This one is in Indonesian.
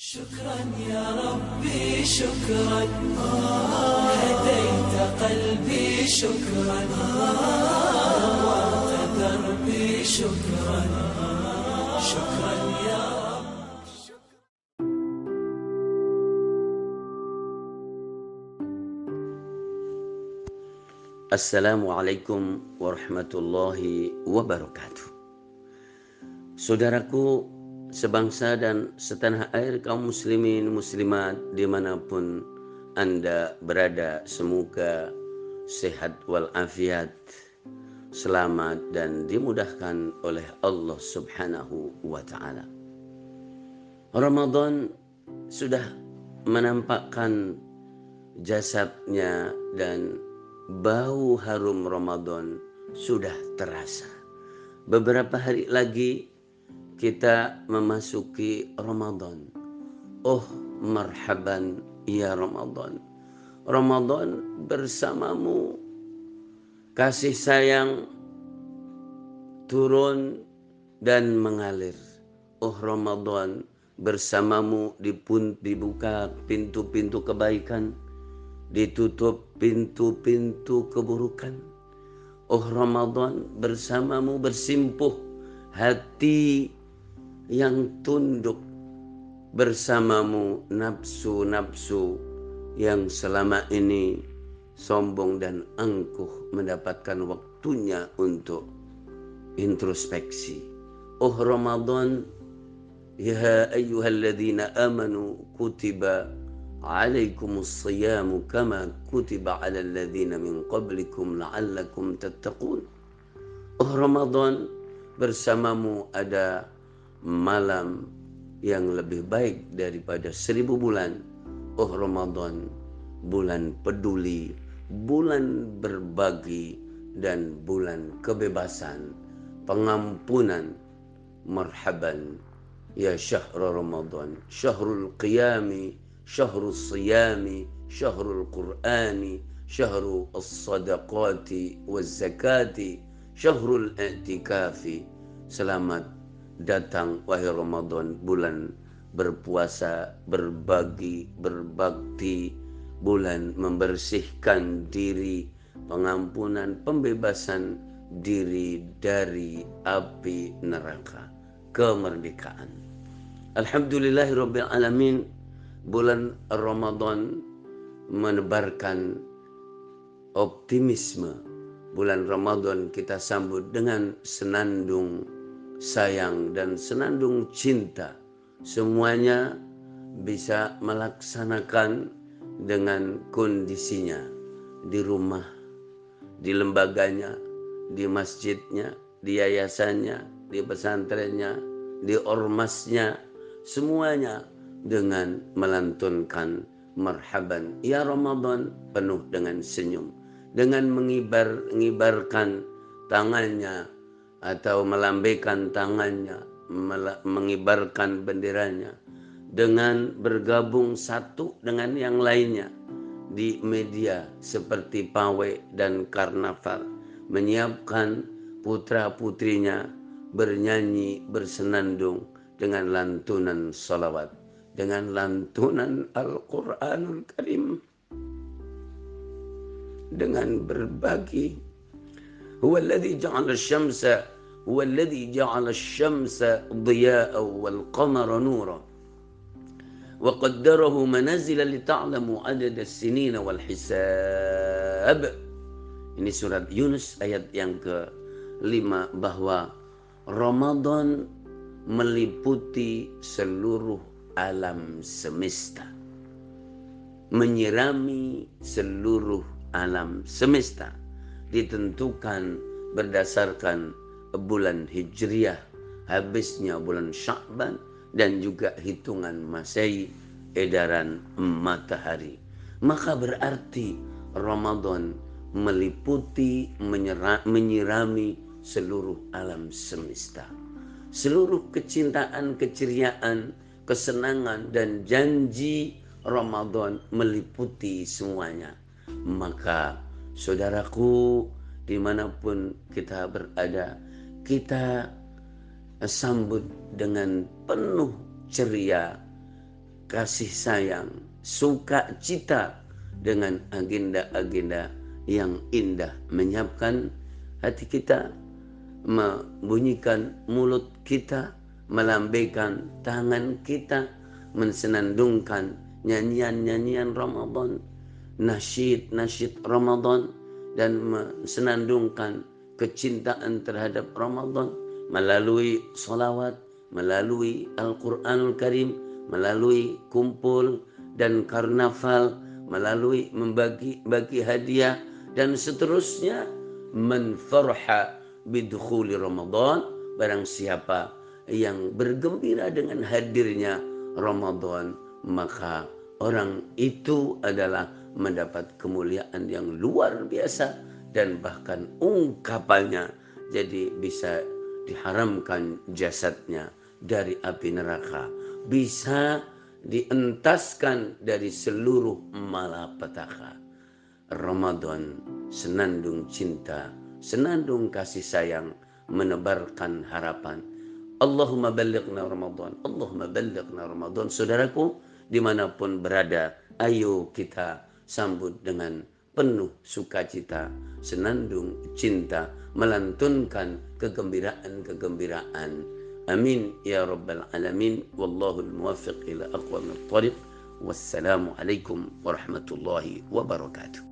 شكرا يا ربي شكرا. هديت قلبي شكرا. روضت دربي شكرا. شكرا يا ربي السلام عليكم ورحمة الله وبركاته. Saudaraku sebangsa dan setanah air kaum muslimin muslimat di mana pun anda berada semoga sehat walafiat selamat dan dimudahkan oleh Allah subhanahu wa ta'ala. Ramadan sudah menampakkan jasadnya dan bau harum Ramadan sudah terasa. Beberapa hari lagi kita memasuki Ramadan. Oh, marhaban ya Ramadan. Ramadan bersamamu. Kasih sayang turun dan mengalir. Oh Ramadan bersamamu dipun dibuka pintu-pintu kebaikan ditutup pintu-pintu keburukan. Oh Ramadan bersamamu bersimpuh hati yang tunduk bersamamu nafsu-nafsu yang selama ini sombong dan angkuh mendapatkan waktunya untuk introspeksi. Oh Ramadan, ya ayyuhalladzina amanu kutiba alaikumus siyamu kama kutiba ala alladzina min qablikum la'allakum tattaqun. Oh Ramadan, bersamamu ada malam yang lebih baik daripada seribu bulan. Oh Ramadan, bulan peduli, bulan berbagi, dan bulan kebebasan, pengampunan, marhaban. Ya syahrul Ramadan, syahrul qiyami, syahrul siyami, syahrul qur'ani, syahrul as-sadaqati, waz-zakati, syahrul i'tikafi. Selamat datang wahai Ramadan bulan berpuasa, berbagi, berbakti, bulan membersihkan diri, pengampunan, pembebasan diri dari api neraka, kemerdekaan. Alhamdulillahirabbil alamin bulan Ramadan menebarkan optimisme. Bulan Ramadan kita sambut dengan senandung sayang dan senandung cinta. Semuanya bisa melaksanakan dengan kondisinya di rumah, di lembaganya, di masjidnya, di yayasannya, di pesantrennya, di ormasnya, semuanya dengan melantunkan marhaban ya Ramadan penuh dengan senyum dengan mengibar mengibarkan tangannya atau melambaikan tangannya mengibarkan benderanya dengan bergabung satu dengan yang lainnya di media seperti pawai dan karnaval menyiapkan putra putrinya bernyanyi bersenandung dengan lantunan salawat dengan lantunan Al-Quranul Karim dengan berbagi. Huwa alladhi ja'ala asy-syamsa huwa alladhi ja'ala asy-syamsa dhiya'an wal qamara nura wa qaddarahu manazila li ta'lamu adad as-sinin wal hisab ini surat Yunus ayat yang ke-5 bahwa Ramadan meliputi seluruh alam semesta. Menyirami seluruh alam semesta. Ditentukan berdasarkan bulan Hijriah habisnya bulan Sya'ban dan juga hitungan Masehi edaran matahari maka berarti Ramadan meliputi menyirami seluruh alam semesta seluruh kecintaan keceriaan kesenangan dan janji Ramadan meliputi semuanya. Maka saudaraku di mana pun kita berada, kita sambut dengan penuh ceria kasih sayang, sukacita dengan agenda-agenda yang indah, menyiapkan hati kita, membunyikan mulut kita, melambaikan tangan kita, mensenandungkan nyanyian-nyanyian Ramadan, nasyid-nasyid Ramadan, dan mensenandungkan kecintaan terhadap Ramadan melalui solawat, melalui Al-Quranul Karim, melalui kumpul dan karnaval, melalui membagi bagi hadiah dan seterusnya. Menfarha bidkhuli Ramadan barang siapa yang bergembira dengan hadirnya Ramadan maka orang itu adalah mendapat kemuliaan yang luar biasa dan bahkan ungkapannya jadi bisa diharamkan jasadnya dari api neraka bisa dientaskan dari seluruh malapetaka. Ramadan senandung cinta, senandung kasih sayang, menebarkan harapan. Allahumma balighna Ramadan, Allahumma balighna Ramadan. Saudaraku, di mana pun berada, ayo kita sambut dengan penuh sukacita, senandung cinta, melantunkan kegembiraan-kegembiraan Amin ya rabbal alamin. Wallahu muwaffiq ila aqwamit thariq. Wassalamu alaikum warahmatullahi wabarakatuh.